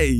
Hei,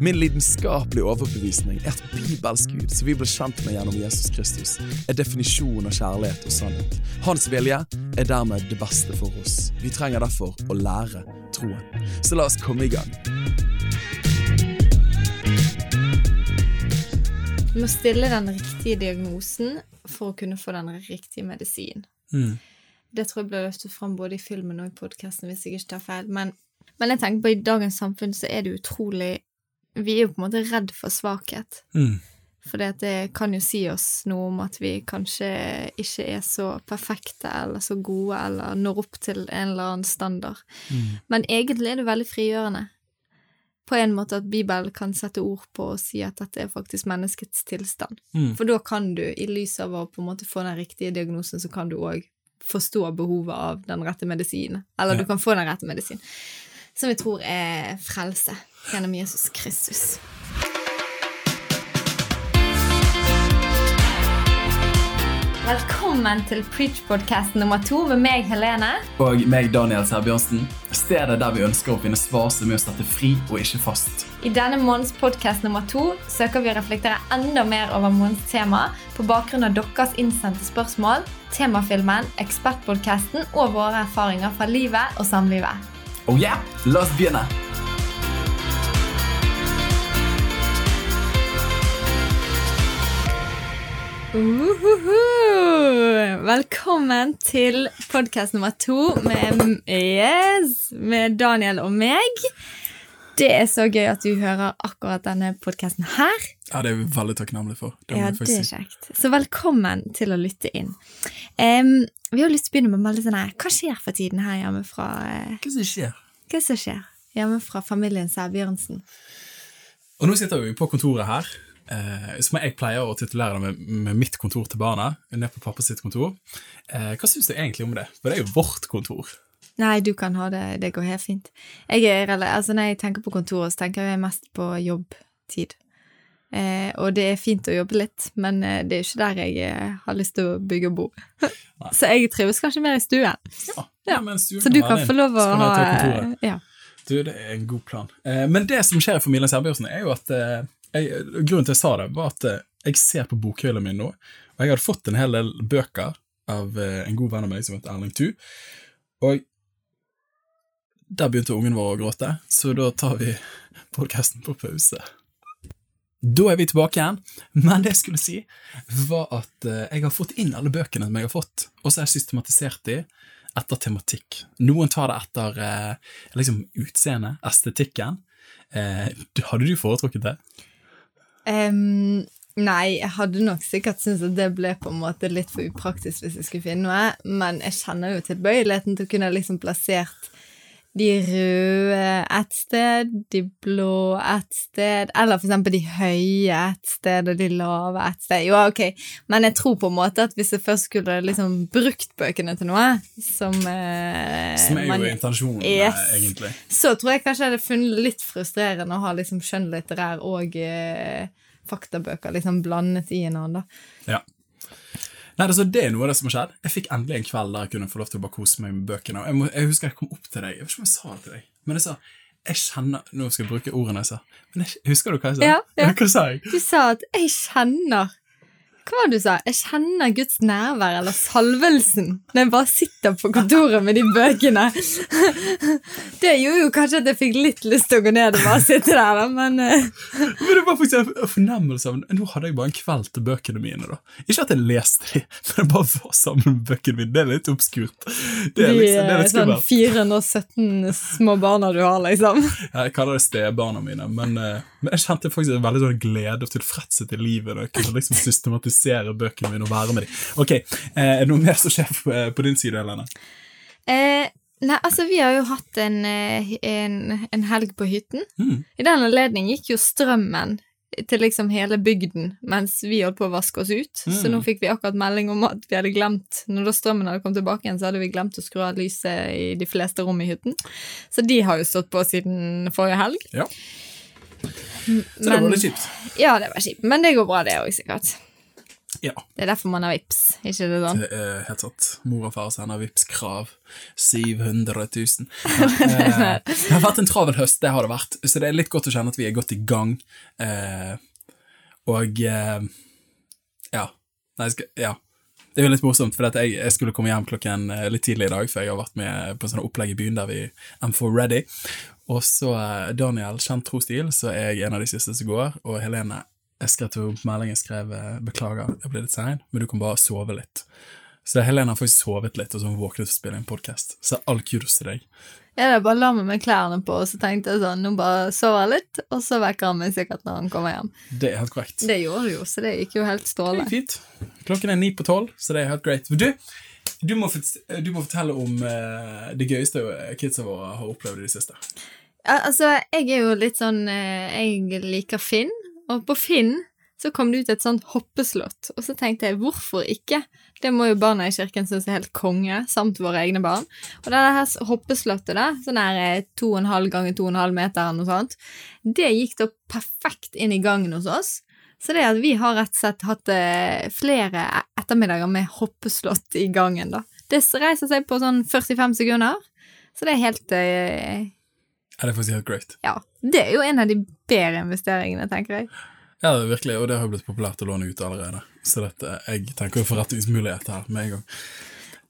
Min lidenskapelige overbevisning er at Bibelsk Gud, som vi ble kjent med gjennom Jesus Kristus, er definisjonen av kjærlighet og sannhet. Hans vilje er dermed det beste for oss. Vi trenger derfor å lære troen. Så la oss komme i gang. Du må stille den riktige diagnosen for å kunne få den riktige medisin. Det tror jeg ble løftet fram både i filmen og i podkasten, hvis jeg ikke tar feil. Men, men jeg tenker på i dagens samfunn så er det utrolig Vi er jo på en måte redd for svakhet. Mm. For det kan jo si oss noe om at vi kanskje ikke er så perfekte eller så gode eller når opp til en eller annen standard. Men egentlig er det veldig frigjørende. På en måte at Bibelen kan sette ord på og si at dette er faktisk menneskets tilstand. Mm. For da kan du, i lys av å på en måte få den riktige diagnosen, så kan du òg forstå behovet av den rette medisinen. Eller Ja. du kan få den rette medisinen. Som vi tror er frelse gjennom Jesus Kristus. Velkommen til Preach-podkast nummer to med meg, Helene. Og meg, Daniel Serbjørnsen. Stedet der vi ønsker å finne svar som er å sette fri og ikke fast. I denne måneds podkast nummer to søker vi å reflektere enda mer over månedens tema på bakgrunn av deres innsendte spørsmål, temafilmen, ekspertpodkasten og våre erfaringer fra livet og samlivet. Oh yeah, la oss begynne! Uhuhu. Velkommen til podkast nummer to med, yes, med Daniel og meg. Det er så gøy at du hører akkurat denne podkasten her. Ja, det er vi veldig takknemlige for. Det Ja, det er kjekt. Så velkommen til å lytte inn. Um, vi har lyst til å begynne med bare sånn her, Hva skjer for tiden her hjemme fra eh, Hva som skjer? Hva som skjer hjemme fra familien Sæbjørnsen? Og nå sitter vi på kontoret her, eh, som jeg pleier å titulere det med, med mitt kontor til barna, Ned på pappa sitt kontor. Eh, hva syns du egentlig om det? For det er jo vårt kontor. Nei, du kan ha det. Det går helt fint. Jeg altså, når jeg tenker på kontoret, så tenker jeg mest på jobbtid. Eh, og det er fint å jobbe litt, men eh, det er ikke der jeg eh, har lyst til å bygge og bo. så jeg trives kanskje mer i stuen. Ja, Ja, men stuen Så du kan få lov å ha kontoret. ja. Du, det er en god plan. Eh, men det som skjer i familien Serbjørnsen, er jo at eh, jeg, Grunnen til jeg sa det, var at eh, jeg ser på bokhylla mi nå, og jeg hadde fått en hel del bøker av eh, en god venn av meg som heter Erling Tu, og der begynte ungen vår å gråte, så da tar vi podkasten på pause. Da er vi tilbake igjen, men det jeg skulle si, var at eh, jeg har fått inn alle bøkene som jeg har fått, og så har jeg systematisert de etter tematikk. Noen tar det etter eh, liksom utseende, estetikken. Eh, hadde du foretrukket det? Um, nei, jeg hadde nok sikkert syntes at det ble på en måte litt for upraktisk hvis jeg skulle finne noe, men jeg kjenner jo tilbøyeligheten til å kunne liksom plassert de røde ett sted, de blå ett sted, eller for eksempel de høye ett sted og de lave ett sted. Jo, ok, men jeg tror på en måte at hvis jeg først skulle liksom brukt bøkene til noe, som, eh, Som er jo man- intensjonen, Yes. eh, egentlig. så tror jeg kanskje jeg hadde funnet litt frustrerende å ha liksom skjønnlitterær og eh, faktabøker liksom blandet i en annen. da. Ja. Nei, altså, Det er noe av det som har skjedd. Jeg fikk endelig en kveld der jeg kunne få lov til å bare kose meg med bøkene. Jeg, må, jeg husker jeg kom opp til deg, jeg vet ikke om jeg sa det til deg, men jeg sa jeg kjenner, Nå skal jeg bruke ordene jeg sa. Men jeg, husker du hva jeg sa? Ja, ja. Hva sa jeg? Du sa at 'jeg kjenner' Hva var det du sa? 'Jeg kjenner Guds nærvær', eller 'salvelsen', når jeg bare sitter på kontoret med de bøkene. Det gjorde jo kanskje at jeg fikk litt lyst til å gå ned og bare sitte der, men eh, Men det var faktisk en fornemmelse av Nå hadde jeg bare en kveld til bøkene mine. da Ikke at jeg leste de, men jeg bare var sammen med bøkene mine. Det er litt obskurt. Det er liksom, det er litt skummelt. De sånn 417 små barna du har, liksom. Jeg kaller det stebarna mine, men, eh, men jeg kjente faktisk en veldig sånn glede og tilfredshet i livet da jeg kunne liksom systematisere bøkene mine og være med dem. Ok, eh, Er det noe mer som skjer på, eh, din side, Helene? Eh, Nei, altså, vi har jo hatt en, eh, en, en helg på hytten. Mm. I den anledning gikk jo strømmen til liksom hele bygden mens vi holdt på å vaske oss ut. Så Mm. nå fikk vi akkurat melding om at vi hadde glemt Når da strømmen hadde kommet tilbake igjen, så hadde vi glemt å skru av lyset i de fleste rom i hytten. Så de har jo stått på siden forrige helg. Ja. Så det var litt kjipt. Ja, det var kjipt. Men det går bra, det òg, sikkert. Ja. Det er derfor man har vips, ikke det sånn? Det er helt sant. Mor og far sender VIPs-krav. 700 000. Ja, eh, det har vært en travel høst, det har det vært. Så det er litt godt å kjenne at vi er godt i gang. Eh, og eh, ja. Nei, skal, ja. Det er jo litt morsomt, for jeg, jeg skulle komme hjem klokken eh, litt tidlig i dag, for jeg har vært med på sånn opplegg i byen der vi M4 Ready. Og så Daniel, kjent trostil, så er jeg en av de siste som går, og Helene jeg skrev til på melding, jeg skrev eh, beklager, jeg ble litt sein, men du kan bare sove litt. Så Helene har faktisk sovet litt, og så hun våknet for å spille en podkast. Så all kudos til deg. Ja, det bare la meg med klærne på, og så tenkte jeg sånn, nå bare sover jeg litt, og så vekker han meg sikkert når han kommer hjem. Det er helt korrekt. Det gjorde du jo, så det gikk jo helt strålende. fint. Klokken er ni på tolv, så det er helt greit. Du, du må, du må fortelle om uh, det gøyeste kidsa våre har opplevd i det siste. Ja, altså, jeg er jo litt sånn eh, Jeg liker Finn, og på Finn så kom det ut et sånt hoppeslott, og så tenkte jeg hvorfor ikke? Det må jo barna i kirken synes er helt konge, samt våre egne barn. Og det her hoppeslottet, da, sånn her eh, to og en halv ganger to og en halv meter eller noe sånt, det gikk da perfekt inn i gangen hos oss. Så det at vi har rett og slett hatt eh, flere ettermiddager med hoppeslott i gangen, da. Det reiser seg på sånn 45 sekunder, så det er helt eh, Ja, det er faktisk helt great. ja, det er jo en av de bedre investeringene, tenker jeg. Ja, det virkelig, og det har jo blitt populært å låne ut allerede. Så dette, jeg tenker jo forretningsmuligheter her med en gang.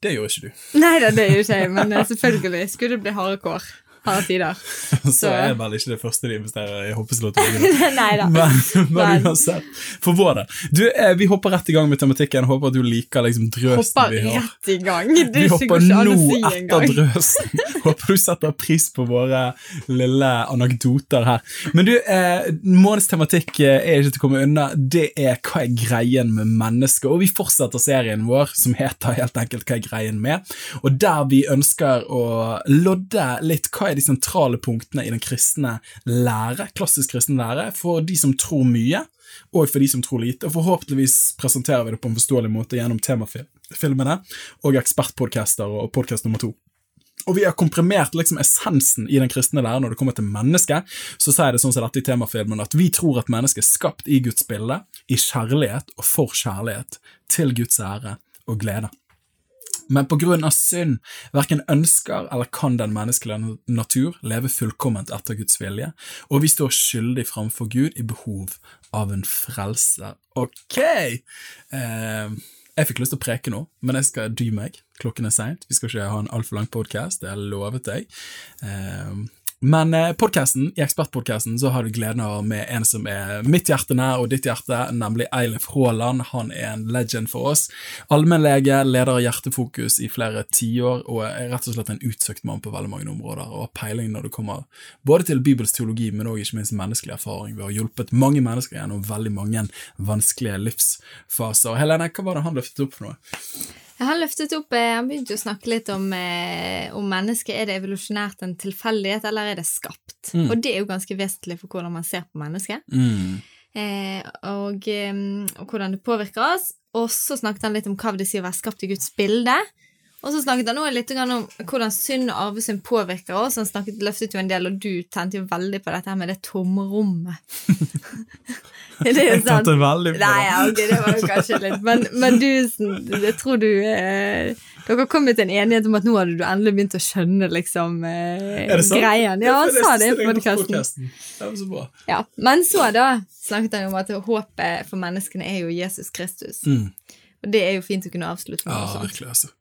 Det gjorde ikke du. Nei da, det gjør ikke jeg, men eh, selvfølgelig skulle det bli harde kår. Harde tider. Så er vel ikke det første de investerer i hoppeslott. Nei da. Men, men uansett, for vår del. Du, eh, vi hopper rett i gang med tematikken. Håper at du liker liksom drøsen Hopper vi har. rett i gang. Det Vi er hopper nå si etter drøsen. Håper du setter pris på våre lille anekdoter her. Men du, eh, månedens tematikk eh, er ikke til å komme unna. Det er hva er greien med mennesker. Og vi fortsetter serien vår som heter helt enkelt Hva er greien med? Og der vi ønsker å lodde litt hva er de sentrale punktene i den kristne lære, klassisk kristen lære, for de som tror mye, og for de som tror lite. Og forhåpentligvis presenterer vi det på en forståelig måte gjennom temafilmene og ekspertpodcaster og podcast nummer to. Og vi har komprimert liksom essensen i den kristne læren når det kommer til mennesket. Så sier det sånn som dette i temafilmen at vi tror at mennesket er skapt i Guds bilde, i kjærlighet og for kjærlighet, til Guds ære og glede. Men på grunn av synd verken ønsker eller kan den menneskelige natur leve fullkomment etter Guds vilje, og vi står skyldig framfor Gud i behov av en frelser. Ok! Eh, jeg fikk lyst til å preke nå, men jeg skal dy meg. Klokken er seint. Vi skal ikke ha en altfor lang podkast, det har jeg lovet deg. Eh, men eh, podcasten, i Ekspertpodkasten har du gleden av med en som er mitt hjerte nær og ditt hjerte, nemlig Eilif Haaland. Han er en legend for oss. Allmennlege, leder av Hjertefokus i flere tiår, og er rett og slett en utsøkt mann på veldig mange områder. Og har peiling når det kommer både til Bibels teologi, men også ikke minst menneskelig erfaring. Vi har hjulpet mange mennesker gjennom veldig mange vanskelige livsfaser. Helene, hva var det han løftet opp for noe? Jeg har løftet opp, eh, Han begynte å snakke litt om, eh, om mennesket. Er det evolusjonært en tilfeldighet, eller er det skapt? Mm. Og det er jo ganske vesentlig for hvordan man ser på mennesket. Mm. Eh, og, eh, og hvordan det påvirker oss. Og så snakket han litt om hva det sier å være skapt i Guds bilde. Og så snakket han også litt om hvordan synd og arvesynd påvirker oss. Han snakket, løftet jo en del, og du tente jo veldig på dette her med det tomrommet. det er jo Jeg sant. tente veldig på det. Nei, ja, okay, det var jo kanskje litt Men, men du, jeg tror du eh, Dere kom til en enighet om at nå hadde du endelig begynt å skjønne liksom eh, Er det sant? greien. Ja, han sa det jeg på podkasten. Ja, men så da snakket han om at håpet for menneskene er jo Jesus Kristus. Mm. Og det er jo fint å kunne avslutte med Ja, virkelig, altså.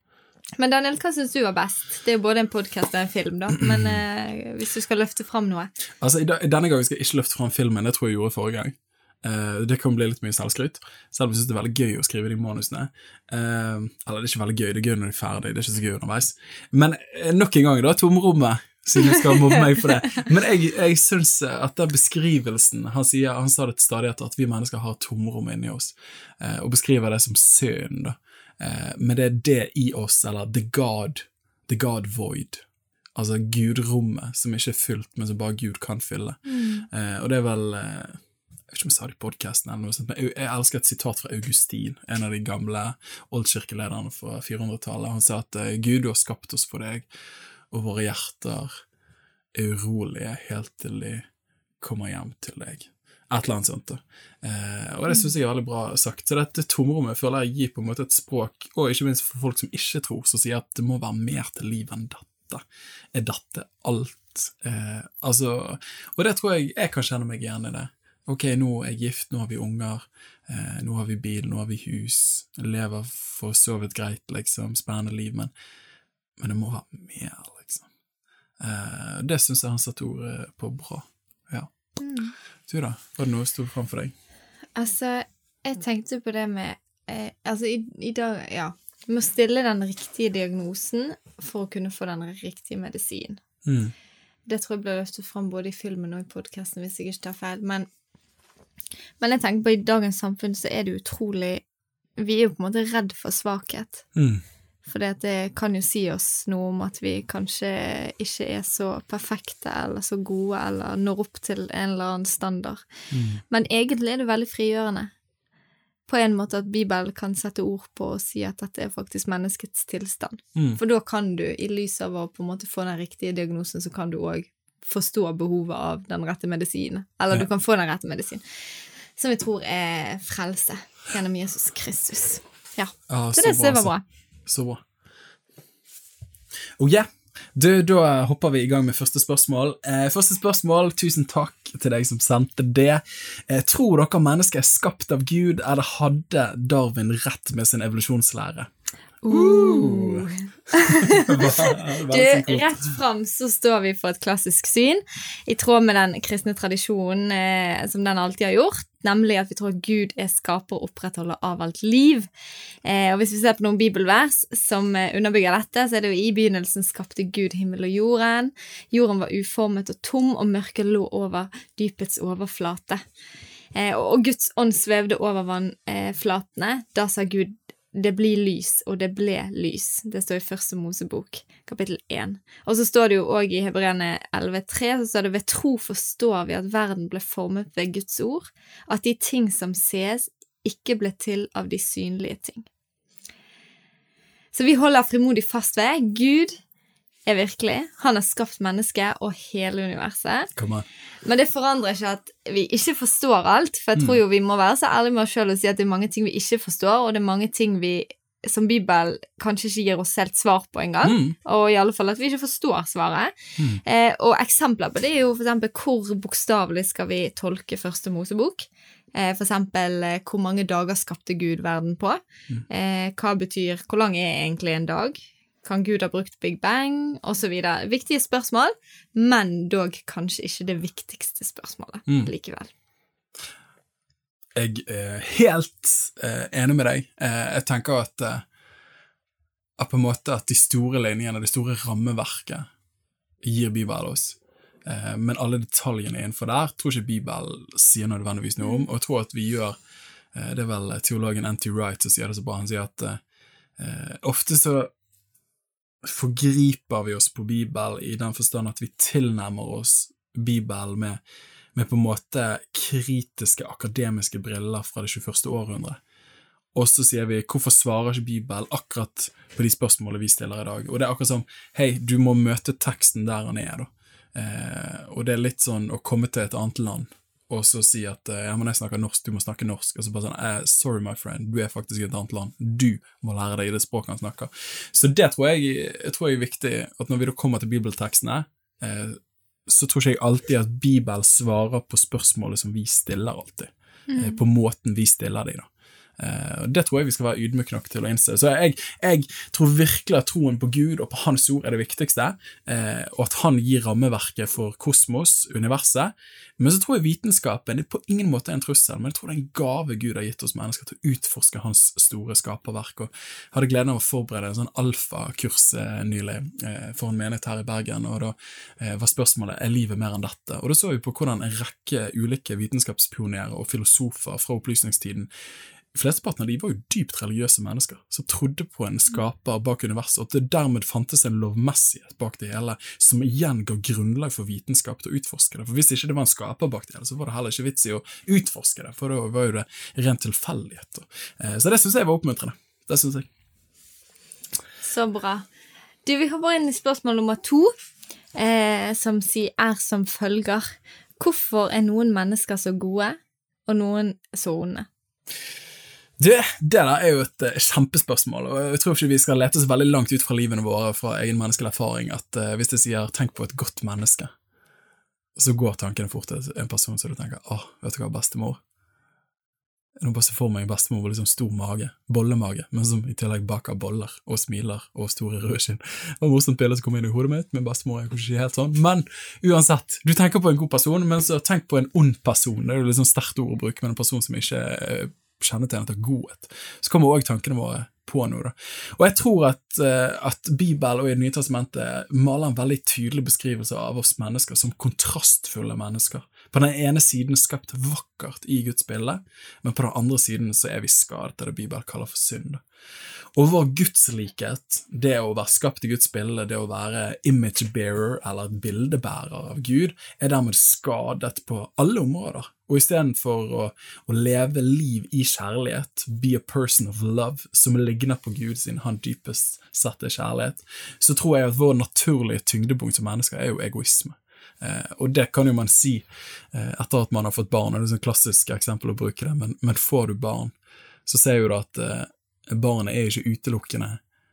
Men Daniel, hva syns du var best? Det er jo både en podkast og en film, da. Men eh, hvis du skal løfte fram noe Altså, Denne gangen skal jeg ikke løfte fram filmen, det tror jeg gjorde forrige gang. Uh, det kan bli litt mye selvskryt, selv om jeg syns det er veldig gøy å skrive de manusene. Uh, eller det er ikke veldig gøy, det er gøy når de er ferdig, det er ikke så gøy underveis. Men uh, nok en gang, da, tomrommet, siden du skal mobbe meg for det. Men jeg, jeg syns at den beskrivelsen Han sier, han sa det til stadighet at vi mennesker har tomrom inni oss, eh, og beskriver det som synd, da. Eh, men det er det i oss, eller the God, the God void. Altså gudrommet som ikke er fylt, men som bare Gud kan fylle. Eh, og det er vel eh, Jeg vet ikke om jeg sa det i podkasten, eller noe sånt, men jeg, elsker et sitat fra Augustin, en av de gamle oldkirkelederne fra 400-tallet. Han sa at Gud, du har skapt oss for deg, og våre hjerter er urolige helt til de kommer hjem til deg. Et eller annet sånt. da. Eh, og det syns jeg er veldig bra sagt. Så dette tomrommet føler jeg gir på en måte et språk, og ikke minst for folk som ikke tror, som sier at det må være mer til livet enn dette. Er dette alt? Eh, altså, og det tror jeg jeg kan kjenne meg igjen i det. Ok, nå er jeg gift, nå har vi unger, eh, nå har vi bil, nå har vi hus, lever for så vidt greit, liksom, spennende liv, men, men det må være mer, liksom. Eh, det syns jeg han satte ordet på bra. Ja. Du da, var det noe som sto fram for deg? Altså, jeg tenkte på det med eh, Altså, i, i dag Ja. Du må stille den riktige diagnosen for å kunne få den riktige medisin. Mm. Det tror jeg ble løftet fram både i filmen og i podkasten, hvis jeg ikke tar feil. Men, men jeg tenker på i dagens samfunn så er det utrolig Vi er jo på en måte redd for svakhet. Mm. For det kan jo si oss noe om at vi kanskje ikke er så perfekte eller så gode eller når opp til en eller annen standard. Mm. Men egentlig er det veldig frigjørende. På en måte at Bibelen kan sette ord på og si at dette er faktisk menneskets tilstand. Mm. For da kan du, i lys av å på en måte få den riktige diagnosen, så kan du òg forstå behovet av den rette medisinen. Eller Ja. du kan få den rette medisinen. Som vi tror er frelse gjennom Jesus Kristus. Ja. Ah, Så det ser jeg var så- bra. Så bra. Oh yeah. Du, da hopper vi i gang med første spørsmål. Eh, første spørsmål, tusen takk til deg som sendte det. Eh, tror dere mennesker er skapt av Gud, eller hadde Darwin rett med sin evolusjonslære? Uh. Du, rett fram så står vi for et klassisk syn, i tråd med den kristne tradisjonen eh, som den alltid har gjort, nemlig at vi tror at Gud er skaper og opprettholder av alt liv. Eh, og hvis vi ser på noen bibelvers som eh, underbygger dette, så er det jo i begynnelsen skapte Gud himmel og jorden. Jorden var uformet og tom, og mørket lå over dypets overflate. Eh, og Guds ånd svevde over vannflatene. Da sa Gud det blir lys, og det ble lys. Det står i Første Mosebok, kapittel 1. Og så står det jo òg i Hebreane 11,3, så står det ved tro forstår vi at verden ble formet ved Guds ord, at de ting som ses, ikke ble til av de synlige ting. Så vi holder frimodig fast ved Gud er virkelig. Han har skapt mennesket og hele universet. Men det forandrer ikke at vi ikke forstår alt, for jeg tror jo vi må være så ærlige med oss sjøl og si at det er mange ting vi ikke forstår, og det er mange ting vi som Bibelen kanskje ikke gir oss helt svar på engang. Mm. Og i alle fall at vi ikke forstår svaret. Mm. Eh, og eksempler på det er jo eksempel hvor bokstavelig skal vi tolke første Mosebok. Eh, eksempel eh, hvor mange dager skapte Gud verden på? Mm. Eh, hva betyr Hvor lang er egentlig en dag? Kan Gud ha brukt Big Bang? Videre. Viktige spørsmål, men dog kanskje ikke det viktigste spørsmålet Mm. likevel. Jeg er helt eh, enig med deg. Eh, jeg tenker at, eh, at på en måte at de store linjene, det store rammeverket, gir Bibelen oss. Men alle detaljene innenfor der tror ikke Bibelen sier nødvendigvis noe om, og jeg tror at vi gjør Det er vel teologen N.T. Wright som sier det så bra. Han sier at ofte så forgriper vi oss på Bibelen i den forstand at vi tilnærmer oss Bibelen med med på en måte kritiske akademiske briller fra det 21. århundre. Og så sier vi hvorfor svarer ikke Bibelen akkurat på de spørsmålene vi stiller i dag? Og det er akkurat som hei, du må møte teksten der han er, da. Eh, og det er litt sånn å komme til et annet land og så si at eh, ja, men jeg snakker norsk, du må snakke norsk. Og så bare sånn eh, sorry, my friend, du er faktisk i et annet land. Du må lære deg det språket han snakker. Så det tror jeg, jeg tror jeg er viktig, at når vi da kommer til bibeltekstene, eh, så tror ikke jeg alltid at Bibelen svarer på spørsmålet som vi stiller alltid. eh, På måten vi stiller dem, da. Eh, og Det tror jeg vi skal være ydmyke nok til å innse. Så jeg, jeg tror virkelig at troen på Gud og på Hans ord er det viktigste, eh, og at Han gir rammeverket for kosmos, universet. Men så tror jeg vitenskapen er på ingen måte en trussel, men jeg tror det er en gave Gud har gitt oss mennesker til å utforske Hans store skaperverk. Og jeg hadde gleden av å forberede en sånn alfakurs eh, nylig for en menighet her i Bergen, og da var spørsmålet er livet mer enn dette. Og da så vi på hvordan en rekke ulike vitenskapspionerer og filosofer fra opplysningstiden flesteparten av de var jo dypt religiøse mennesker, som trodde på en skaper bak universet, og at det dermed fantes en lovmessighet bak det hele, som igjen ga grunnlag for vitenskap til å utforske det. For hvis ikke det var en skaper bak det hele, så var det heller ikke vits i å utforske det, for da var jo det ren tilfeldighet. Eh, så det syns jeg var oppmuntrende. Det syns jeg. Så bra. Du, Vi hopper inn i spørsmål nummer to, eh, som sier er som følger. Hvorfor er noen mennesker så gode, og noen så onde? Det, det der er jo et uh, kjempespørsmål, og jeg tror ikke vi skal lete oss veldig langt ut fra livene våre fra egen menneskelig erfaring at uh, hvis jeg sier 'tenk på et godt menneske', så går tankene fort til en person som du tenker 'åh, vet du hva, bestemor'. Nå bare se for meg bestemor med liksom stor mage, bollemage, men som i tillegg baker boller og smiler og store røde skinn. Det var morsomt bilde som kom inn i hodet mitt, men bestemor er kanskje ikke helt sånn. Men uansett, du tenker på en god person, men så tenk på en ond person. Det er jo liksom sterkt ord å bruke, men en person som ikke er kjennetegnet av godhet. Så kommer òg tankene våre på noe. Da. Og jeg tror at, uh, at Bibelen og i Det nye testamentet maler en veldig tydelig beskrivelse av oss mennesker som kontrastfulle mennesker. På den ene siden skapt vakkert i Guds bilde, men på den andre siden så er vi skadet av det Bibelen kaller for synd. Og vår gudslikhet, det å være skapt i Guds bilde, det å være image bearer, eller bildebærer av Gud, er dermed skadet på alle områder. Og istedenfor å, å leve liv i kjærlighet, be a person of love, som ligner på Gud sin han dypest sett kjærlighet, så tror jeg at vår naturlige tyngdepunkt som mennesker er jo egoisme. Eh, og det kan jo man si eh, etter at man har fått barn, det er et klassisk eksempel å bruke det, men, men får du barn, så ser jo du at eh, barnet er ikke utelukkende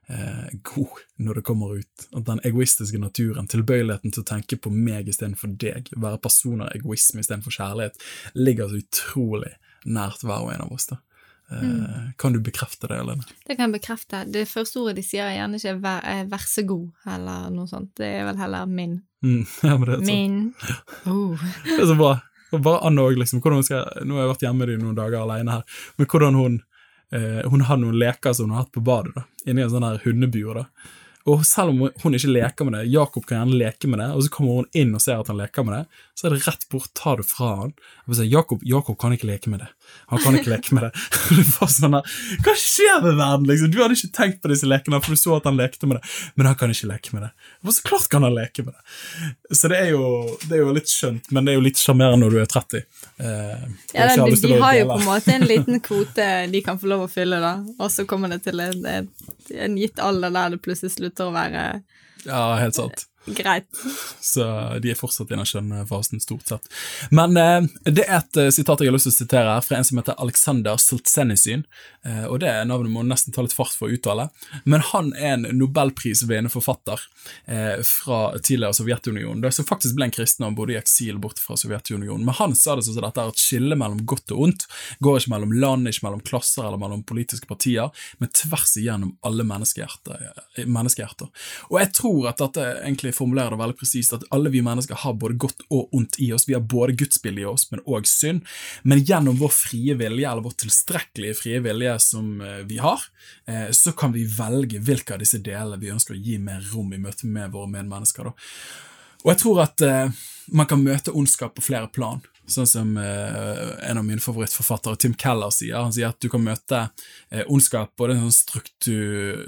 eh, god når det kommer ut. At den egoistiske naturen, tilbøyeligheten til å tenke på meg istedenfor deg, være personer egoisme istedenfor kjærlighet, ligger så utrolig nært hver og en av oss. da. Eh, mm. Kan du bekrefte det, Elene? Det kan jeg bekrefte. Det første ordet de sier, er gjerne ikke vær, eh, 'vær så god' eller noe sånt. Det er vel heller 'min'. Mm, ja, men det er min. Oh. det er så bra. Bare Anne òg, liksom. Skal, nå har jeg vært hjemme med noen dager alene her, men hvordan hun eh, Hun har noen leker som hun har hatt på badet, da, inni en sånn hundebur. da. Og selv om hun ikke leker med det, Jakob kan gjerne leke med det, og så kommer hun inn og ser at han leker med det, så er det rett bort, ta det fra han. Og sier, Jakob, Jakob kan ikke leke med det. Han kan ikke leke med det. det var sånn Hva skjer med verden, liksom? Du hadde ikke tenkt på disse lekene, for du så at han lekte med det, men han kan ikke leke med det. Og så klart kan han leke med det. Så det er jo, det er jo litt skjønt, men det er jo litt sjarmerende når du er 30. Eh, ja, den, de, de har jo på en måte en liten kvote de kan få lov å fylle, da, og så kommer det til en, en gitt alder der det plutselig slutter å være Ja, helt sant. Greit. Så de er fortsatt i den skjønne fasen, stort sett. Men eh, det er et uh, sitat jeg har lyst til å sitere her, fra en som heter Aleksander Solzhenitsyn. Eh, og det navnet må nesten ta litt fart for å uttale. Men han er en nobelprisvinnende forfatter eh, fra tidligere Sovjetunionen, som faktisk ble en kristen og bodde i eksil bort fra Sovjetunionen. Men han sa det sånn at dette er et skille mellom godt og ondt. Går ikke mellom land, ikke mellom klasser eller mellom politiske partier, men tvers igjennom alle menneskehjerter. Eh, menneskehjerter. Og jeg tror at dette egentlig formulerer det veldig presist, at alle vi mennesker har både godt og ondt i oss. Vi har både gudsbilde i oss, men òg synd. Men gjennom vår frie vilje, eller vår tilstrekkelige frie vilje som eh, vi har, eh, så kan vi velge hvilke av disse delene vi ønsker å gi mer rom i møte med våre medmennesker. Og jeg tror at eh, man kan møte ondskap på flere plan. Sånn som eh, en av mine favorittforfattere, Tim Keller, sier. Han sier at du kan møte eh, ondskap, både en sånn struktu,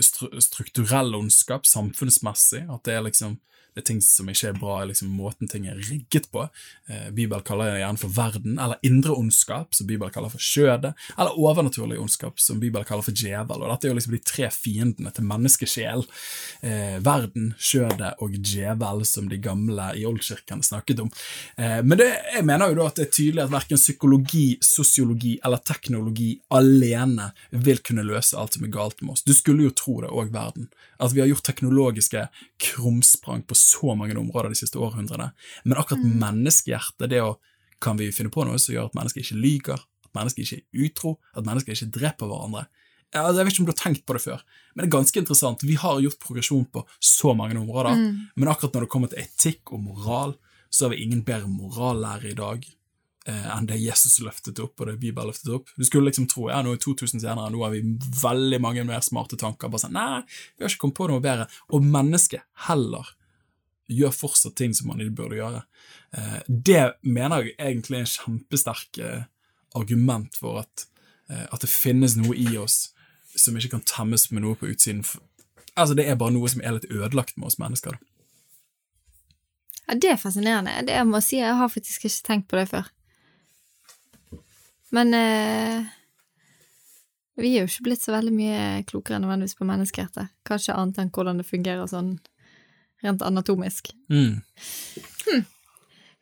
stru, strukturell ondskap, samfunnsmessig, at det er liksom ting som ikke er bra liksom, måten ting er rigget på. Eh, Bibel kaller det gjerne for verden, eller indre ondskap, som Bibel kaller for skjødet, eller overnaturlig ondskap, som Bibel kaller for djevel. Og dette er jo liksom de tre fiendene til menneskesjel. Eh, verden, skjødet og djevel, som de gamle i oldkirken snakket om. Eh, men det, jeg mener jo da at det er tydelig at verken psykologi, sosiologi eller teknologi alene vil kunne løse alt som er galt med oss. Du skulle jo tro det, òg, verden. At vi har gjort teknologiske krumsprang på så mange områder de siste århundrene. Men akkurat mm. menneskehjertet, det å Kan vi finne på noe som gjør at mennesker ikke lyver, at mennesker ikke er utro, at mennesker ikke dreper hverandre? Ja, jeg vet ikke om du har tenkt på det før, men det er ganske interessant. Vi har gjort progresjon på så mange områder, mm. men akkurat når det kommer til etikk og moral, så har vi ingen bedre morallærer i dag eh, enn det Jesus løftet opp, og det Bibelen løftet opp. Du skulle liksom tro ja, nå er 2000 senere, nå har vi veldig mange mer smarte tanker. bare sånn, Nei, vi har ikke kommet på noe bedre. Og mennesket heller gjør fortsatt ting som man ikke burde gjøre. Eh, det mener jeg egentlig er en kjempesterk eh, argument for at Eh, at det finnes noe i oss som ikke kan temmes med noe på utsiden. Altså, Det er bare noe som er litt ødelagt med oss mennesker. Ja, Det er fascinerende. Det jeg må si, jeg har faktisk ikke tenkt på det før. Men eh, vi er jo ikke blitt så veldig mye klokere nødvendigvis på menneskehjertet. Kanskje annet enn hvordan det fungerer sånn rent anatomisk. Mm.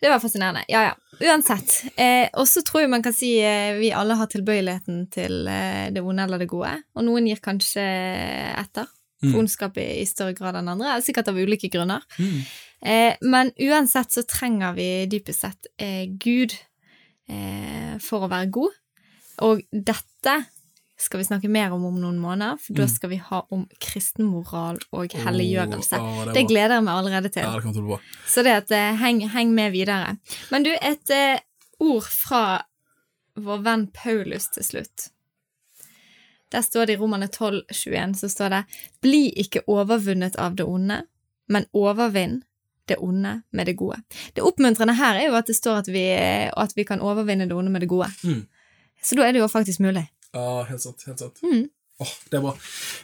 Det var fascinerende. Ja, ja. Uansett. Eh, og så tror jeg man kan si eh, vi alle har tilbøyeligheten til eh, det onde eller det gode, og noen gir kanskje etter for Mm. ondskap i, i større grad enn andre, sikkert av ulike grunner. Mm. Eh, men uansett så trenger vi dypest sett eh, Gud eh, for å være god. Og dette skal vi snakke mer om om noen måneder, for da Mm. skal vi ha om kristen moral og helliggjørelse. Oh, oh, det det gleder jeg meg allerede til. Ja, det til. Så det at eh, heng, heng med videre. Men du, et uh, ord fra vår venn Paulus til slutt. Der står det i Romane 12, 21, så står det Bli ikke overvunnet av det onde, men overvinn det onde med det gode. Det oppmuntrende her er jo at det står at vi, at vi kan overvinne det onde med det gode. Mm. Så da er det jo faktisk mulig. Ja, helt sant. helt sant. Mm. Åh, det er bra.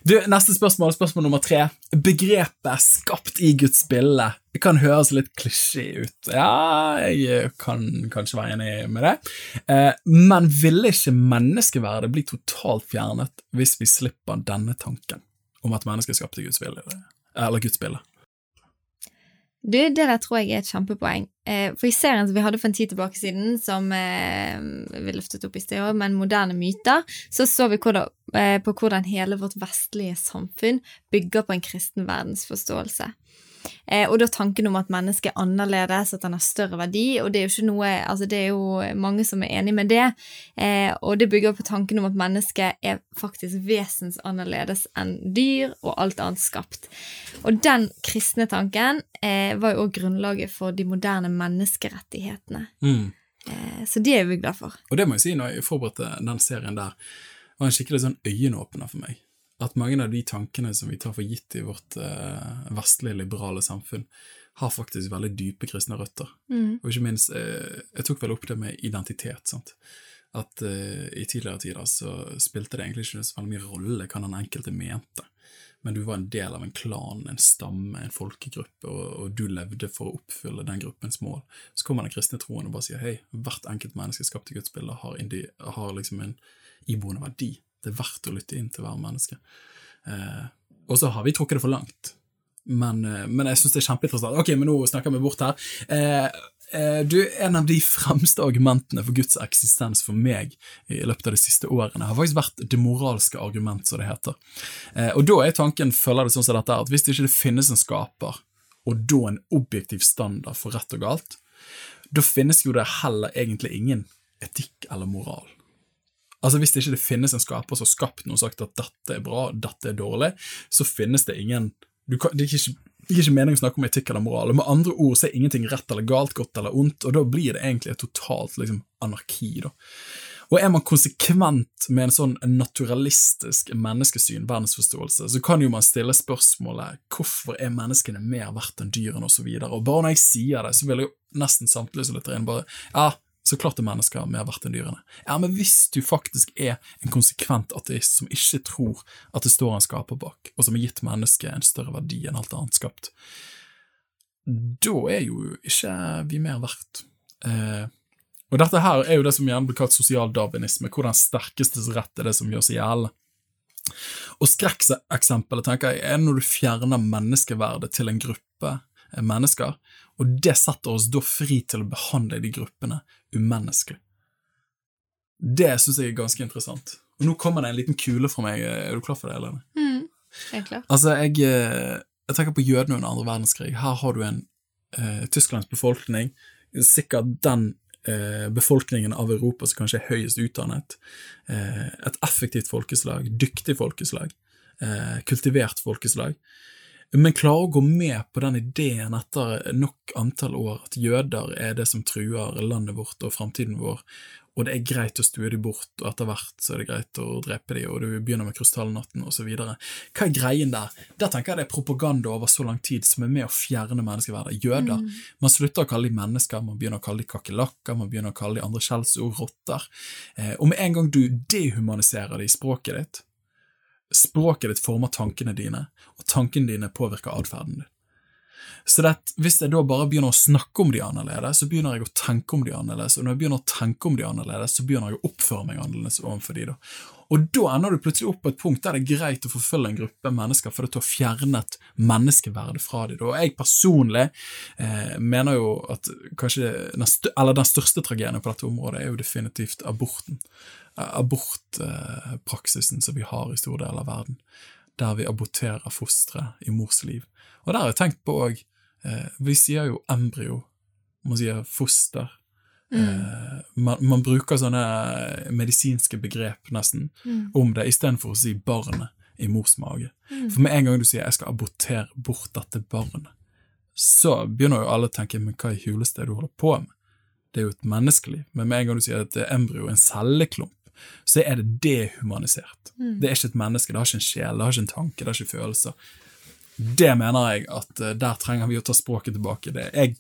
Du, Neste spørsmål, spørsmål nummer tre. Begrepet 'skapt i Guds bilde' Det kan høres litt klisjé ut. Ja, jeg kan kanskje være enig med det. Eh, men ville ikke menneskeverdet bli totalt fjernet hvis vi slipper denne tanken om at mennesket er skapt i Guds bilde? Eller Guds bilde? Du, det der tror jeg er et kjempepoeng. Eh, for i serien som vi hadde for en tid tilbake siden, som eh, vi løftet opp i sted òg, men moderne myter, så så vi hvordan, eh, på hvordan hele vårt vestlige samfunn bygger på en kristen verdensforståelse. Eh, og da tanken om at mennesket er annerledes, at den har større verdi, og det er jo ikke noe Altså, det er jo mange som er enig med det, eh, og det bygger på tanken om at mennesket er faktisk vesensannerledes enn dyr og alt annet skapt. Og den kristne tanken eh, var jo òg grunnlaget for de moderne menneskerettighetene. Mm. Eh, så det er vi glad for. Og det må jeg si, når jeg forberedte den serien der, var en skikkelig sånn øyenåpner for meg. At mange av de tankene som vi tar for gitt i vårt eh, vestlige, liberale samfunn, har faktisk veldig dype kristne røtter. Og ikke minst, eh, jeg tok vel opp det med identitet, sant. At eh, i tidligere tider så spilte det egentlig ikke så veldig mye rolle hva den enkelte mente. Men du var en del av en klan, en stamme, en folkegruppe, og, og du levde for å oppfylle den gruppens mål. Så kommer den kristne troen og bare sier hei, hvert enkelt menneske skapt i Guds bilde har, indi, har liksom en iboende verdi. Det er verdt å lytte inn til hver menneske. Eh, og så har vi trukket det for langt. Men, eh, men jeg syns det er kjempeinteressant. Ok, men nå snakker vi bort her. Eh, eh, du, En av de fremste argumentene for Guds eksistens for meg i løpet av de siste årene har faktisk vært det moralske argument, som det heter. Eh, og da er tanken følger det sånn som dette at hvis det ikke finnes en skaper, og da en objektiv standard for rett og galt, da finnes jo det heller egentlig ingen etikk eller moral. Altså Hvis det ikke finnes en skaper som har skapt noe og sagt at dette er bra, dette er dårlig, så finnes det ingen kan, Det er ikke, det er ikke meningen å snakke om etikk eller moral. og Med andre ord så er ingenting rett eller galt, godt eller ondt, og da blir det egentlig et totalt liksom, anarki. da. Og er man konsekvent med en sånn naturalistisk menneskesyn, verdensforståelse, så kan jo man stille spørsmålet hvorfor er menneskene mer verdt enn dyrene. Og, så og bare når jeg sier det, så vil jeg jo nesten samtlige som lytter inn bare ja, så klart er mennesker mer verdt enn dyrene. Ja, men hvis du faktisk er en konsekvent ateist som ikke tror at det står en skaper bak, og som har gitt mennesket en større verdi enn alt annet skapt, da er jo ikke vi mer verdt. Eh, og dette her er jo det som gjerne blir kalt sosial darwinisme, hvor den sterkestes rett er det som gjør seg gjeldende. Og skrekkeksempelet tenker jeg er når du fjerner menneskeverdet til en gruppe mennesker, og det setter oss da fri til å behandle de gruppene umenneskelig. Det syns jeg er ganske interessant. Og nå kommer det en liten kule fra meg. Er du klar for det, Helene? Mm, helt klart. Altså, jeg, eh, jeg tenker på jødene under andre verdenskrig. Her har du en eh, Tysklands befolkning, sikkert den eh, befolkningen av Europa som kanskje er høyest utdannet. Eh, et effektivt folkeslag, dyktig folkeslag, kultivert folkeslag. Men klarer å gå med på den ideen etter nok antall år at jøder er det som truer landet vårt og framtiden vår, og det er greit å stue dem bort, og etter hvert så er det greit å drepe dem, og du begynner med krystallnatten osv. Hva er greien der? Der tenker jeg det er propaganda over så lang tid som er med å fjerne menneskeverdet. Jøder. Man slutter å kalle dem mennesker, man begynner å kalle dem kakerlakker, man begynner å kalle dem andre skjellsord, rotter. Eh, og med en gang du dehumaniserer det i språket ditt, språket ditt former tankene dine, og tankene dine påvirker atferden din. Så det, hvis jeg da bare begynner å snakke om de annerledes, så begynner jeg å tenke om de annerledes, og når jeg begynner å tenke om de annerledes, så begynner jeg å oppføre meg annerledes overfor de da. Og da ender du plutselig opp på et punkt der det er greit å forfølge en gruppe mennesker fordi du har fjernet menneskeverdet fra dem. Og jeg personlig eh, mener jo at kanskje den, den største tragedien på dette området er jo definitivt aborten. Abortpraksisen eh, som vi har i store deler av verden, der vi aborterer fostre i mors liv. Og der har jeg tenkt på òg eh, Vi sier jo embryo, man sier foster. Mm. Eh, man, man, bruker sånne medisinske begrep nesten mm. om det, istedenfor å si barnet i mors mage. Mm. For med en gang du sier 'jeg skal abortere bort dette barnet', så begynner jo alle å tenke 'men hva i huleste er det du holder på med'? Det er jo et menneskeliv. Men med en gang du sier at embryo er en celleklump, så er det dehumanisert. Mm. Det er ikke et menneske, det har ikke en sjel, det har ikke en tanke, det har ikke følelser. Det mener jeg at uh, der trenger vi å ta språket tilbake. Det er jeg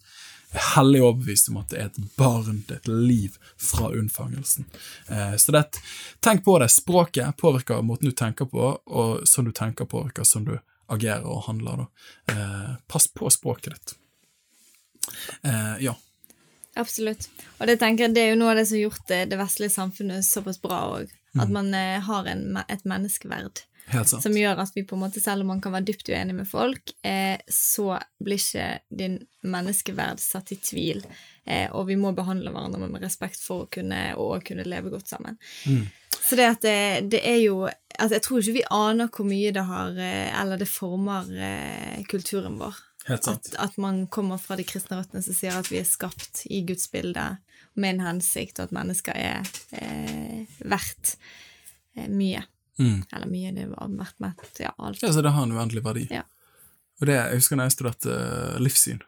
hellig overbevist om at det er et barn, det er et liv fra unnfangelsen. Uh, så det, tenk på det. Språket påvirker måten du tenker på, og sånn du tenker påvirker sånn du agerer og handler. Da. pass på språket ditt. ja. Absolutt. Og det tenker det er jo noe av det som har gjort det, det vestlige samfunnet såpass bra òg. At Mm. man eh, har en, et menneskeverd som gjør at vi på en måte, selv om man kan være dypt uenig med folk, eh, så blir ikke din menneskeverd satt i tvil. Eh, og vi må behandle hverandre med respekt for å kunne, og kunne leve godt sammen. Mm. Så det at det, det er jo altså Jeg tror ikke vi aner hvor mye det har eh, Eller det former eh, kulturen vår. At, at man kommer fra de kristne røttene som sier at vi er skapt i Guds bilde med en hensikt, og at mennesker er eh, verdt eh, mye. Mm. Eller mye, det var verdt mett, ja, alt. Ja, så det har en uendelig verdi. Ja. Og det, Jeg husker når jeg studerte uh, livssyn,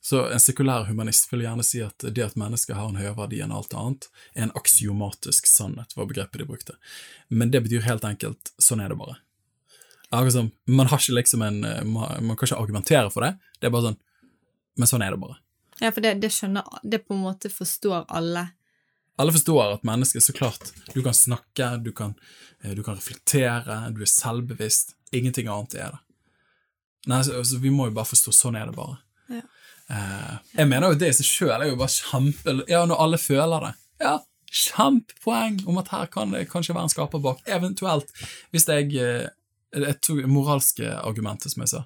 så en sekulær humanist vil gjerne si at det at mennesket har en høyere verdi enn alt annet, er en aksiomatisk sannhet, var begrepet de brukte. Men det betyr helt enkelt sånn er det bare. Akkurat som, Man har ikke liksom en, uh, man, man kan ikke argumentere for det, det er bare sånn Men sånn er det bare. Ja, for det, det skjønner Det på en måte forstår alle. Alle forstår at mennesket, så klart, du kan snakke, du kan, eh, du kan reflektere, du er selvbevisst. Ingenting annet er det. Nei, så, så Vi må jo bare forstå sånn er det bare. Ja. Eh, jeg mener jo det i seg sjøl er jo bare kjempe Ja, når alle føler det. Ja, kjempepoeng om at her kan det kanskje være en skaper bak. Eventuelt, hvis jeg eh, Jeg tok moralske argumentet, som jeg sa.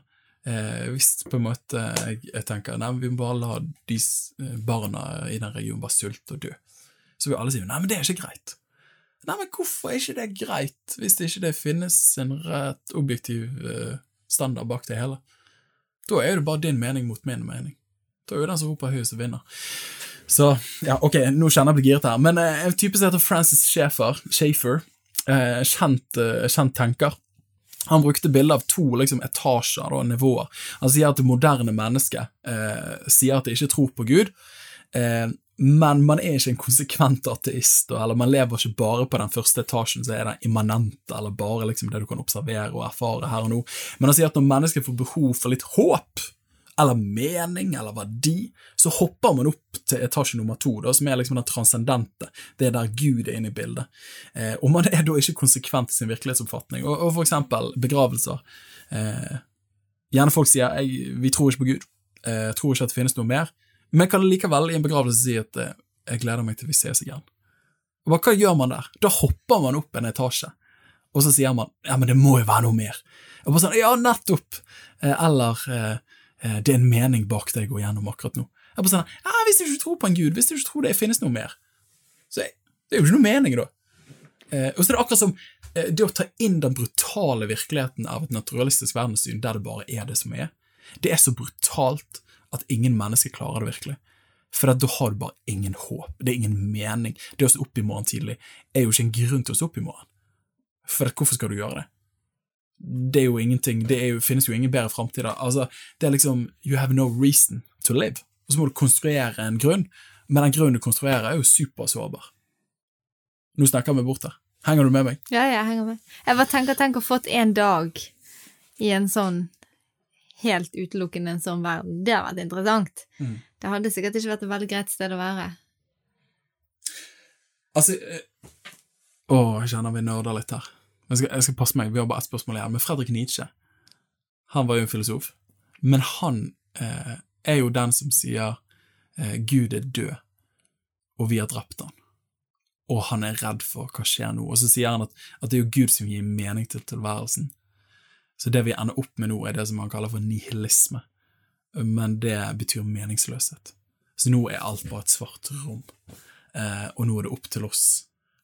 Eh, hvis på en måte jeg, jeg tenker nei, vi må bare la de eh, barna i den regionen bare sulte og dø, så vil alle si nei, men det er ikke greit. Nei, men hvorfor er ikke det greit, hvis det ikke det finnes en rett objektiv eh, standard bak det hele? Da er det bare din mening mot min mening. Da er jo den som roper høyest, vinner. Så, ja, ok, nå kjenner jeg meg giret her, men en type som heter Francis Schaefer, Schaefer eh, kjent, eh, kjent tenker, han brukte bilder av to liksom, etasjer og nivåer. Han sier at det moderne mennesket eh, sier at det ikke tror på Gud, eh, men man er ikke en konsekvent ateist, eller man lever ikke bare på den første etasjen, så er det immanente, eller bare liksom det du kan observere og erfare her og nå. Men han sier at når mennesket får behov for litt håp, eller mening, eller verdi, så hopper man opp til etasje nummer to, da, som er liksom den transcendente. Det er der Gud er inne i bildet. Eh, og man er da ikke konsekvent i sin virkelighetsoppfatning. Og, og for eksempel begravelser. Eh, gjerne folk sier jeg, vi tror ikke på Gud, eh, tror ikke at det finnes noe mer, men kan likevel i en begravelse si at eh, jeg gleder meg til vi ses igjen. Og hva, gjør man der? Da hopper man opp en etasje, og så sier man ja, men det må jo være noe mer. Og bare sånn, ja, nettopp! Eh, eller eh, det er en mening bak det jeg går gjennom akkurat nå. Jeg bare sånn, ja, Hvis du ikke tror på en gud, hvis du ikke tror det finnes noe mer, så jeg, det er jo ikke noe mening, da. Eh, og så er det akkurat som eh, det å ta inn den brutale virkeligheten av et naturalistisk verdenssyn der det bare er det som er, det er så brutalt at ingen mennesker klarer det virkelig. For da har du bare ingen håp, det er ingen mening. Det å stå opp i morgen tidlig er jo ikke en grunn til å stå opp i morgen. For hvorfor skal du gjøre det? Det er jo ingenting, det jo, finnes jo ingen bedre framtid. Altså, det er liksom You have no reason to live. Og så må du konstruere en grunn, men den grunnen du konstruerer, er jo supersårbar. Nå snakker vi bort her. Henger du med meg? Ja, jeg henger med. Jeg bare tenker, tenk å fått en dag i en sånn helt utelukkende en sånn verden. Det hadde vært interessant. Mm. Det hadde sikkert ikke vært et veldig greit sted å være. Altså eh, Å, jeg kjenner vi nerder litt her. Jeg skal, jeg skal passe meg, vi har bare ett spørsmål igjen. Men Fredrik Nietzsche, han var jo en filosof. Men han eh, er jo den som sier eh, Gud er død, og vi har drept han. Og han er redd for hva skjer nå. Og så sier han at, at det er jo Gud som gir mening til tilværelsen. Så det vi ender opp med nå, er det som han kaller for nihilisme. Men det betyr meningsløshet. Så nå er alt bare et svart rom. Eh, og nå er det opp til oss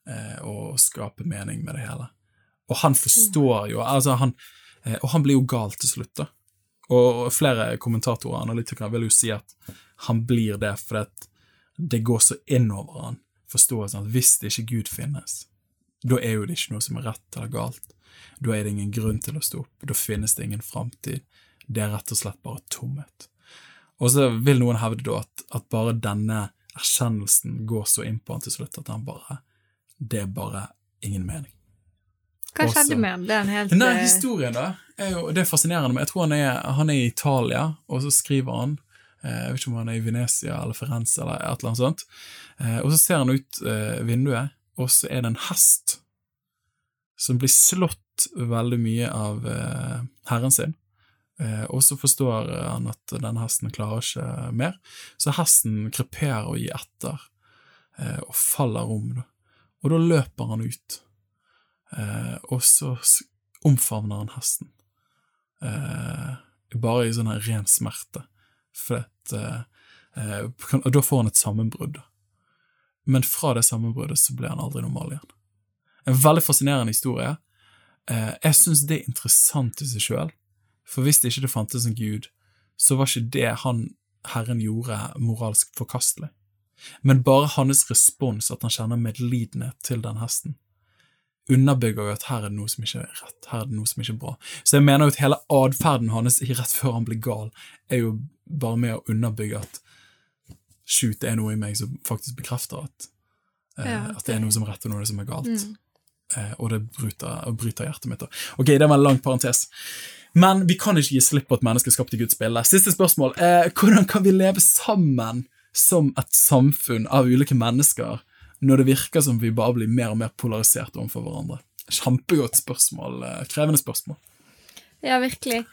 eh, å skape mening med det hele. Og han forstår jo altså han, eh, Og han blir jo gal til slutt, da. Og flere kommentatorer og analytikere vil jo si at han blir det fordi det går så innover han, forståelsen at hvis det ikke Gud finnes, da er jo det ikke noe som er rett eller galt. Da er det ingen grunn til å stå opp, da finnes det ingen framtid. Det er rett og slett bare tomhet. Og så vil noen hevde da at, at bare denne erkjennelsen går så inn på han til slutt at han bare Det er bare ingen mening. Hva Også- skjedde med han? Det er en helt Nei, eh, historien da, er jo, det er fascinerende, men jeg tror han er, han er i Italia, og så skriver han, eh, jeg vet ikke om han er i Venezia eller Firenze eller et eller annet sånt, eh, og så ser han ut vinduet, og så er det en hest som blir slått veldig mye av herren sin, og så forstår han at denne hesten klarer ikke mer, så hesten kreperer og gir etter, og faller om, og da løper han ut. Eh, og så omfavner han hesten. Eh, bare i sånn her ren smerte. For at, eh, eh, kan- og da får han et sammenbrudd. Men fra det sammenbruddet så blir han aldri normal igjen. En veldig fascinerende historie. Eh, jeg syns det er interessant i seg sjøl, for hvis det ikke det fantes en gud, så var ikke det han Herren gjorde, moralsk forkastelig. Men bare hans respons, at han kjenner medlidenhet til den hesten, underbygger jo at her er det noe som ikke er rett, her er det noe som ikke er bra. Så jeg mener jo at hele atferden hans rett før han blir gal, er jo bare med å underbygge at shoot, det er noe i meg som faktisk bekrefter at, eh, Ja, at det er noe som er rett og noe som er galt. Mm. Eh, og det bryter, bryter hjertet mitt. da. Ok, det var en lang parentes. Men vi kan ikke gi slipp på et menneske skapt i Guds bilde. Siste spørsmål. Eh, hvordan kan vi leve sammen som et samfunn av ulike mennesker når det virker som vi bare blir mer og mer polarisert overfor hverandre? Kjempegodt spørsmål. eh, Krevende spørsmål. Ja, virkelig.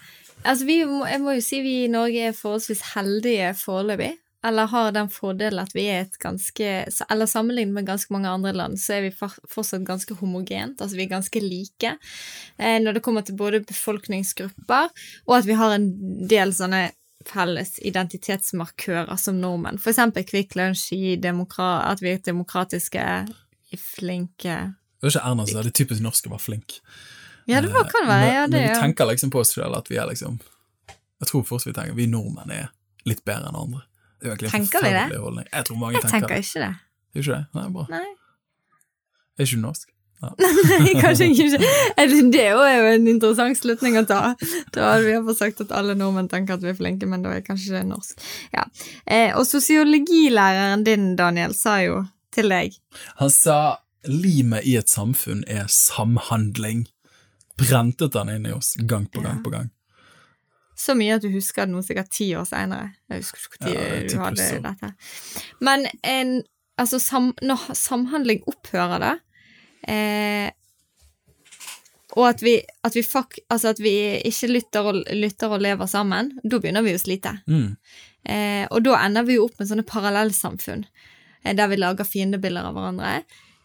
Altså, vi jeg må jo si vi i Norge er forholdsvis heldige foreløpig. Eller har den fordelen at vi er et ganske Eller sammenlignet med ganske mange andre land, så er vi fortsatt ganske homogent. Altså vi er ganske like eh, når det kommer til både befolkningsgrupper, og at vi har en del sånne felles identitetsmarkører som nordmenn. For eksempel Kvikk Lunsj at vi er demokratiske, flinke Det var ikke Erna som sa det typisk norske å være flink. Ja, det var, kan være. Ja, det, men vi tenker liksom på oss selv at vi er liksom Jeg tror fortsatt vi tenker vi nordmenn er litt bedre enn andre. Det er egentlig en forferdelig holdning. Jeg tror mange Jeg tenker, tenker det. ikke det. Gjør ikke det? Nei, bra. Nei. Er ikke du norsk? Nei, kanskje ikke. Det er jo en interessant slutning å ta. Da vi iallfall sagt at alle nordmenn tenker at vi er flinke, men da er kanskje det norsk. Ja. Eh, og sosiologilæreren din, Daniel, sa jo til deg Han sa limet i et samfunn er samhandling. Brentet han inn i oss gang på gang Ja. på gang. så mye at du husker det nå sikkert ti år seinere. Jeg husker ikke når ja, du hadde dette. Men en, altså, sam, når samhandling opphører, da eh, og at vi, at, vi fuck, altså at vi ikke lytter og, lytter og lever sammen, da begynner vi å slite. Mm. Eh, og da ender vi jo opp med sånne parallellsamfunn, eh, der vi lager fiendebilder av hverandre.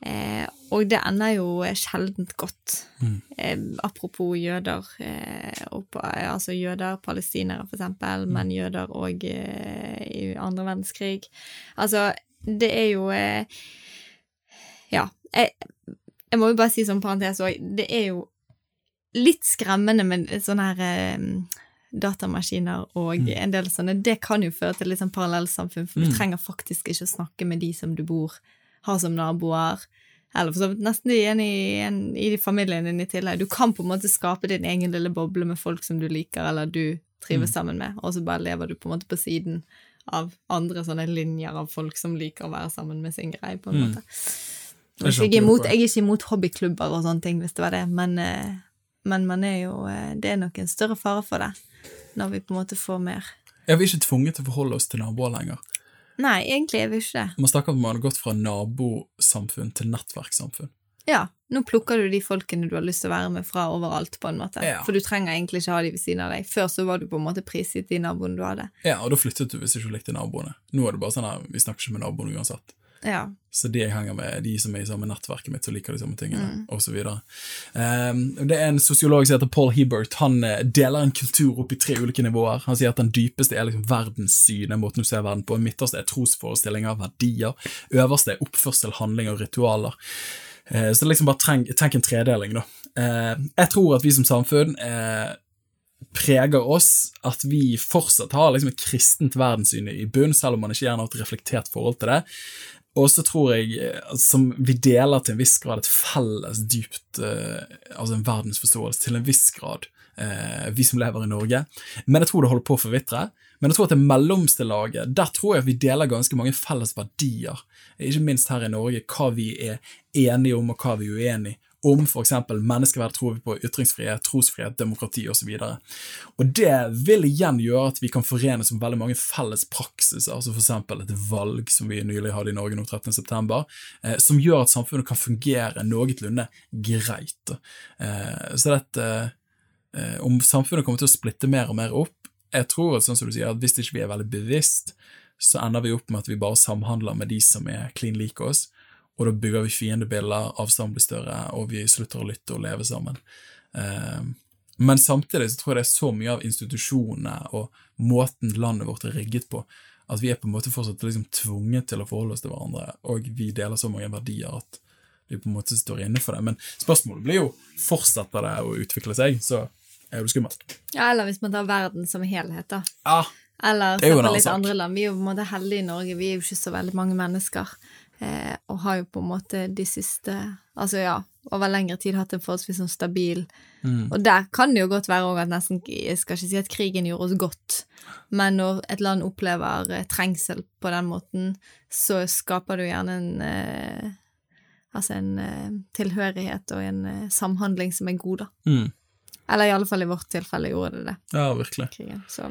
Eh, og det ender jo sjeldent godt. Mm. Eh, apropos jøder, eh, og, altså jøder, palestinere for eksempel, men jøder òg eh, i andre verdenskrig. Altså, det er jo Ja. Jeg, jeg må jo bare si som parentes òg, det er jo litt skremmende med sånne her eh, datamaskiner og Mm. en del sånne, det kan jo føre til litt sånn parallellsamfunn, for Mm. du trenger faktisk ikke å snakke med de som du bor, har som naboer, eller for så vidt nesten igjen i, en, i familien din i tillegg. Du kan på en måte skape din egen lille boble med folk som du liker, eller du trives Mm. sammen med, og så bare lever du på en måte på siden av andre sånne linjer av folk som liker å være sammen med sin greie, på en Mm. måte. Jeg er, ikke imot, jeg er ikke imot hobbyklubber og sånne ting, hvis det var det, men, eh, men man er jo eh, Det er nok en større fare for det når vi på en måte får mer Ja, vi er ikke tvunget til å forholde oss til naboer lenger. Nei, egentlig er vi ikke det. Man snakker om at man har gått fra nabosamfunn til nettverkssamfunn. Ja, nå plukker du de folkene du har lyst til å være med fra overalt, på en måte. Ja. For du trenger egentlig ikke ha de ved siden av deg. Før så var du på en måte prisgitt de naboene du hadde. Ja, og da flyttet du hvis du ikke likte naboene. Nå er det bare sånn her, vi snakker ikke med naboene uansett. Ja. Så de jeg henger med, de som er i samme nettverket mitt, som liker de samme tingene, Mm. osv. Um, det er en sosiolog som heter Paul Hebert. Han eh, deler en kultur opp i tre ulike nivåer. Han sier at den dypeste er liksom verdenssynet, måten du ser verden på. Midterste er trosforestillinger, verdier. Øverste er oppførsel, handling og ritualer. Uh, så liksom bare treng, tenk en tredeling, da. Uh, jeg tror at vi som samfunn uh, preger oss at vi fortsatt har liksom et kristent verdenssyn i bunn, selv om man ikke gjerne har et reflektert forhold til det. Og så tror jeg eh, som vi deler til en viss grad et felles dypt eh, Altså en verdensforståelse til en viss grad, eh, vi som lever i Norge. Men jeg tror det holder på å forvitre. Men jeg tror at det mellomste laget, der tror jeg at vi deler ganske mange felles verdier. Ikke minst her i Norge, hva vi er enige om og hva vi er uenige om f.eks. menneskeverd tror vi på ytringsfrihet, trosfrihet, demokrati osv. Det vil igjen gjøre at vi kan forenes om veldig mange felles praksiser, altså f.eks. et valg som vi nylig hadde i Norge nå 13.9., eh, som gjør at samfunnet kan fungere noenlunde greit. Eh, så dette eh, Om samfunnet kommer til å splitte mer og mer opp Jeg tror at, sånn som du sier, at hvis ikke vi er veldig bevisst, så ender vi opp med at vi bare samhandler med de som er klin like oss og da bygger vi fiendebilder, avstanden blir større, og vi slutter å lytte og leve sammen. Eh, men samtidig så tror jeg det er så mye av institusjonene og måten landet vårt er rigget på, at vi er på en måte fortsatt liksom tvunget til å forholde oss til hverandre, og vi deler så mange verdier at vi på en måte står inne for det. Men spørsmålet blir jo fortsetter det å utvikle seg, så er det skummelt. ja, eller hvis man tar verden som helhet, da. Ja, Eller er jo en på annen litt sak. andre land. Vi er jo på en måte heldige i Norge, vi er jo ikke så veldig mange mennesker. Eh, og har jo på en måte de siste Altså ja, over lengre tid hatt en forholdsvis sånn stabil Mm. Og der kan det jo godt være òg at nesten Jeg skal ikke si at krigen gjorde oss godt, men når et land opplever eh, trengsel på den måten, så skaper det jo gjerne en eh, Altså en eh, tilhørighet og en eh, samhandling som er god, da. mm. Eller i alle fall i vårt tilfelle gjorde det det ja virkelig. krigen. Så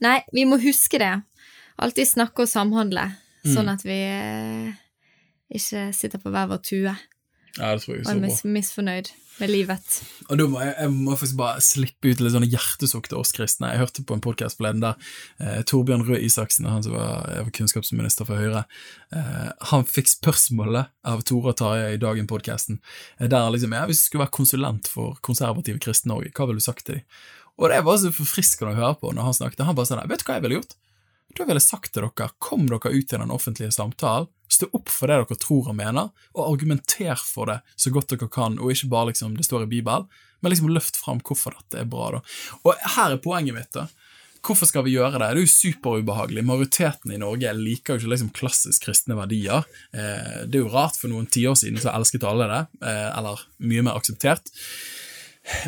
Nei, vi må huske det. Alltid snakke og samhandle, sånn at vi eh, ikke sitter på hver vår tue Ja, det tror jeg og så er bra. mis misfornøyd med livet. Og da må jeg, jeg må faktisk bare slippe ut litt sånne hjertesukk til oss kristne. Jeg hørte på en podkast forleden der eh, Torbjørn Røe Isaksen, han som var, var kunnskapsminister for Høyre, eh, han fikk spørsmålet av Tore og Tarjei i Dagen-podkasten, eh, der liksom ja, hvis du skulle være konsulent for konservative kristne Norge, hva ville du sagt til dem? Og det var så forfriskende å høre på når han snakket. Han bare sa vet du hva jeg ville gjort? Da vil jeg sagt til dere, kom dere ut i den offentlige samtalen, stå opp for det dere tror og mener, og argumenter for det så godt dere kan, og ikke bare liksom det står i Bibelen, men liksom løft fram hvorfor dette er bra. da. Og her er poenget mitt. da. Hvorfor skal vi gjøre det? Det er jo superubehagelig. Majoriteten i Norge liker jo ikke liksom klassisk kristne verdier. Eh, det er jo rart, for noen tiår siden så elsket alle det, eh, eller mye mer akseptert.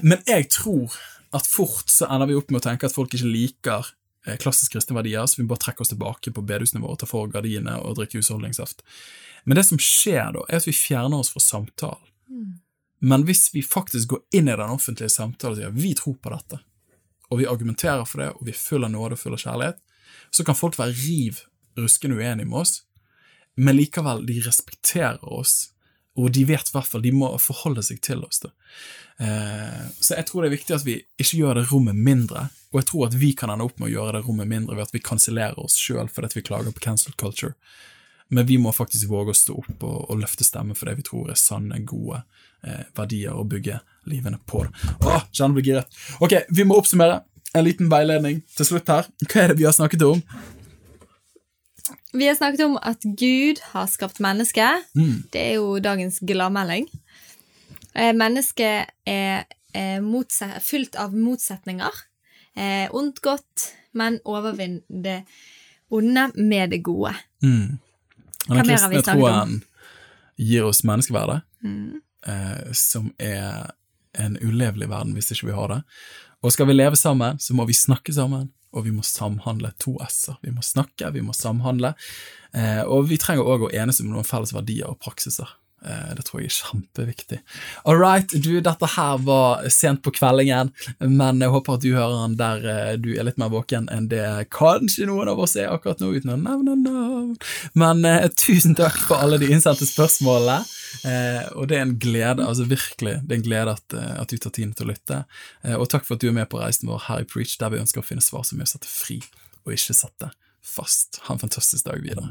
Men jeg tror at fort så ender vi opp med å tenke at folk ikke liker klassisk kristne verdier, så vi må bare trekke oss tilbake på bedehusnivå og ta for gardinene og drikke husholdningssaft. Men det som skjer da, er at vi fjerner oss fra samtalen. Men hvis vi faktisk går inn i den offentlige samtalen og sier vi tror på dette, og vi argumenterer for det, og vi er full av nåde og full av kjærlighet, så kan folk være riv ruskende uenige med oss, men likevel, de respekterer oss, og de vet i hvert fall, de må forholde seg til oss. da. Eh, så jeg tror det er viktig at vi ikke gjør det rommet mindre, og jeg tror at vi kan ende opp med å gjøre det rommet mindre ved at vi kansellerer oss sjøl fordi vi klager på cancel culture. Men vi må faktisk våge å stå opp og, og løfte stemmen for det vi tror er sanne, gode eh, verdier å bygge livene på. Åh, kjenner blir giret. Ok, vi må oppsummere. En liten veiledning til slutt her. Hva er det vi har snakket om? Vi har snakket om at Gud har skapt mennesket. Mm. Det er jo dagens gladmelding. Eh, mennesket er er motse- fullt av motsetninger. Eh, ondt godt, men overvinn det onde med det gode. Mm. Hva mer har vi snakket om? troen gir oss menneskeverde, Mm. eh, som er en ulevelig verden hvis ikke vi har det. Og skal vi leve sammen, så må vi snakke sammen, og vi må samhandle. To s-er. Vi må snakke, vi må samhandle. Eh, og vi trenger òg å enes om noen felles verdier og praksiser. Eh, det tror jeg er kjempeviktig. All right, du, dette her var sent på kveldingen, men jeg håper at du hører den der eh, du er litt mer våken enn det kanskje noen av oss er akkurat nå, uten å nevne navn. Men eh, tusen takk for alle de innsendte spørsmålene. Eh, og det er en glede, altså virkelig, det er en glede at, eh, at du tar tiden til å lytte. Eh, og takk for at du er med på reisen vår her i Preach, der vi ønsker å finne svar som er satt fri, og ikke sette fast. Ha en fantastisk dag videre.